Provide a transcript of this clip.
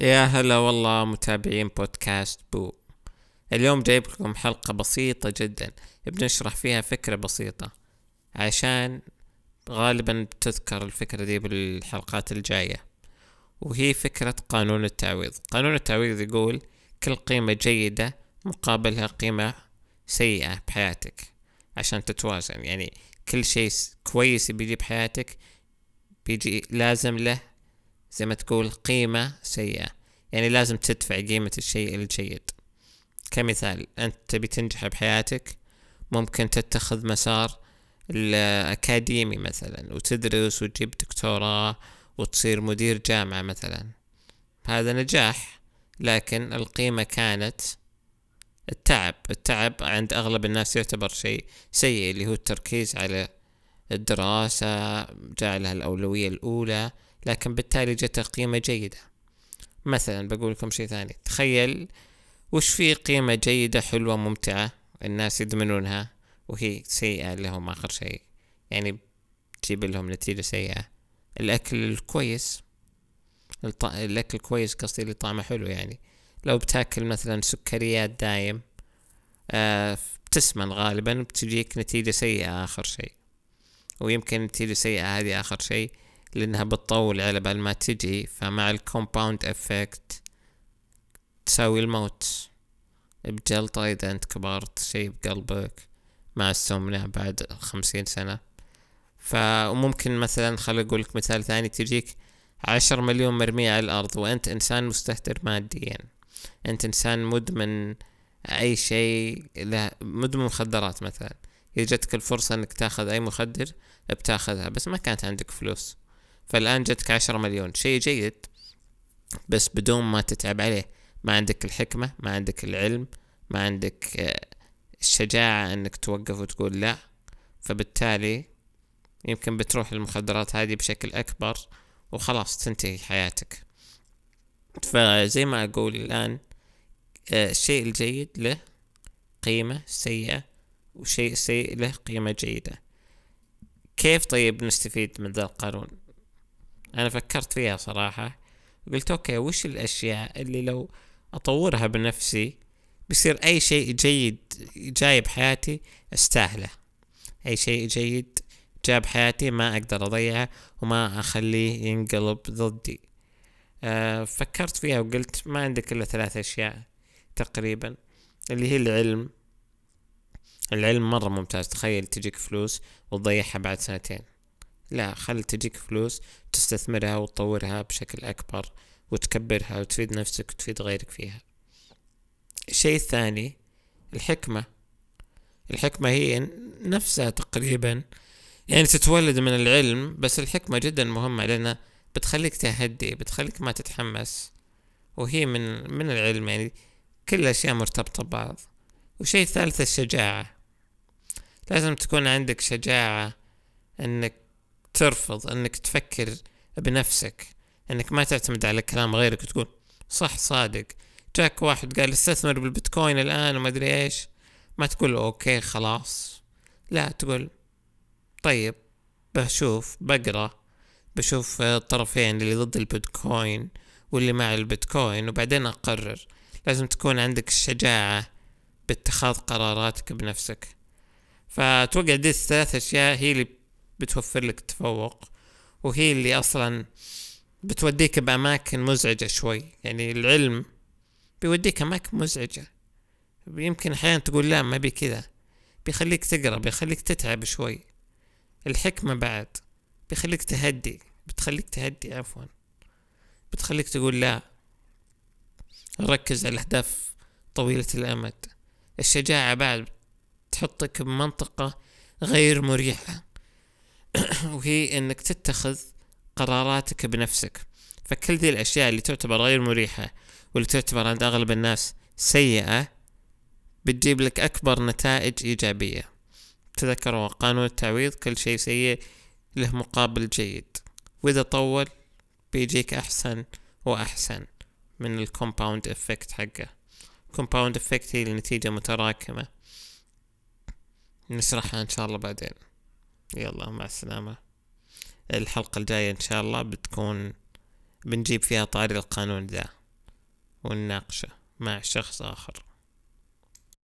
يا هلا والله متابعين بودكاست بو. اليوم جايب لكم حلقة بسيطة جدا. بنشرح فيها فكرة بسيطة. عشان غالبا بتذكر الفكرة دي بالحلقات الجاية. وهي فكرة قانون التعويض. قانون التعويض يقول كل قيمة جيدة مقابلها قيمة سيئة بحياتك. عشان تتوازن. يعني كل شيء كويس بيجي بحياتك بيجي لازم له زي ما تقول قيمة سيئة. يعني لازم تدفع قيمة الشيء الجيد كمثال أنت تبي تنجح بحياتك ممكن تتخذ مسار الأكاديمي مثلا وتدرس وتجيب دكتوراه وتصير مدير جامعة مثلا. هذا نجاح لكن القيمة كانت التعب. التعب عند أغلب الناس يعتبر شيء سيء اللي هو التركيز على الدراسة جعلها الأولوية الأولى. لكن بالتالي جت قيمة جيدة. مثلا بقول لكم شيء ثاني. تخيل وش في قيمة جيدة حلوة ممتعة الناس يدمنونها وهي سيئة لهم آخر شيء. يعني تجيب لهم نتيجة سيئة. الأكل الكويس الط... الأكل كويس قصدي اللي طعمه حلو يعني. لو بتاكل مثلا سكريات دايم آه بتسمن غالبا بتجيك نتيجة سيئة آخر شيء. ويمكن نتيجة سيئة هذه آخر شيء. لأنها بتطول على بال ما تجي فمع ال compound effect تساوي الموت. بجلطة إذا أنت كبرت شي بقلبك مع السمنة بعد خمسين سنة. فممكن مثلا خل أقولك مثال ثاني تجيك عشر مليون مرمية على الأرض وأنت إنسان مستهتر ماديا. أنت إنسان مدمن أي شيء له مدمن مخدرات مثلا. إذا جتك الفرصة إنك تاخذ أي مخدر بتاخذها بس ما كانت عندك فلوس. فالآن جتك عشرة مليون. شيء جيد بس بدون ما تتعب عليه. ما عندك الحكمة ما عندك العلم ما عندك آه، الشجاعة إنك توقف وتقول لا. فبالتالي يمكن بتروح المخدرات هذه بشكل أكبر وخلاص تنتهي حياتك. فزي ما أقول الآن آه، الشيء الجيد له قيمة سيئة وشيء سيء له قيمة جيدة. كيف طيب نستفيد من ذا القانون؟ أنا فكرت فيها صراحة قلت okay وش الأشياء اللي لو أطورها بنفسي بيصير أي شيء جيد جاي بحياتي أستاهله. أي شيء جيد جاب حياتي ما أقدر أضيعه وما أخليه ينقلب ضدي. أه فكرت فيها وقلت ما عندك إلا ثلاث أشياء تقريبا اللي هي العلم. العلم مرة ممتاز تخيل تجيك فلوس وتضيعها بعد سنتين. لا خل تجيك فلوس تستثمرها وتطورها بشكل أكبر وتكبرها وتفيد نفسك وتفيد غيرك فيها. الشيء الثاني الحكمة. الحكمة هي نفسها تقريبا. يعني تتولد من العلم بس الحكمة جدا مهمة لأنها بتخليك تهدي بتخليك ما تتحمس. وهي من من العلم يعني كل الأشياء مرتبطة ببعض. وشيء ثالث الشجاعة. لازم تكون عندك شجاعة إنك ترفض انك تفكر بنفسك انك ما تعتمد على كلام غيرك وتقول صح صادق. جاك واحد قال استثمر بالبيتكوين الآن وما أدري إيش. ما تقول أوكي خلاص. لا تقول طيب بشوف بقرأ بشوف الطرفين اللي ضد البيتكوين واللي مع البيتكوين وبعدين أقرر. لازم تكون عندك الشجاعة باتخاذ قراراتك بنفسك. فأتوقع دي الثلاث أشياء هي اللي بتوفر لك تفوق وهي اللي أصلا بتوديك بأماكن مزعجة شوي. يعني العلم بيوديك أماكن مزعجة. يمكن أحيانا تقول لا ما بي كذا. بيخليك تقرأ بيخليك تتعب شوي. الحكمة بعد بيخليك تهدي بتخليك تهدي عفوا. بتخليك تقول لا. ركز على الأهداف طويلة الأمد. الشجاعة بعد تحطك بمنطقة غير مريحة. وهي إنك تتخذ قراراتك بنفسك. فكل ذي الأشياء اللي تعتبر غير مريحة واللي تعتبر عند أغلب الناس سيئة بتجيب لك أكبر نتائج إيجابية. تذكروا قانون التعويض كل شيء سيء له مقابل جيد. وإذا طول بيجيك أحسن وأحسن من ال compound effect حقه. compound effect هي النتيجة متراكمة. نشرحها إن شاء الله بعدين. يلا مع السلامة. الحلقة الجاية إن شاء الله بتكون بنجيب فيها طاري القانون ذا ونناقشه مع شخص آخر.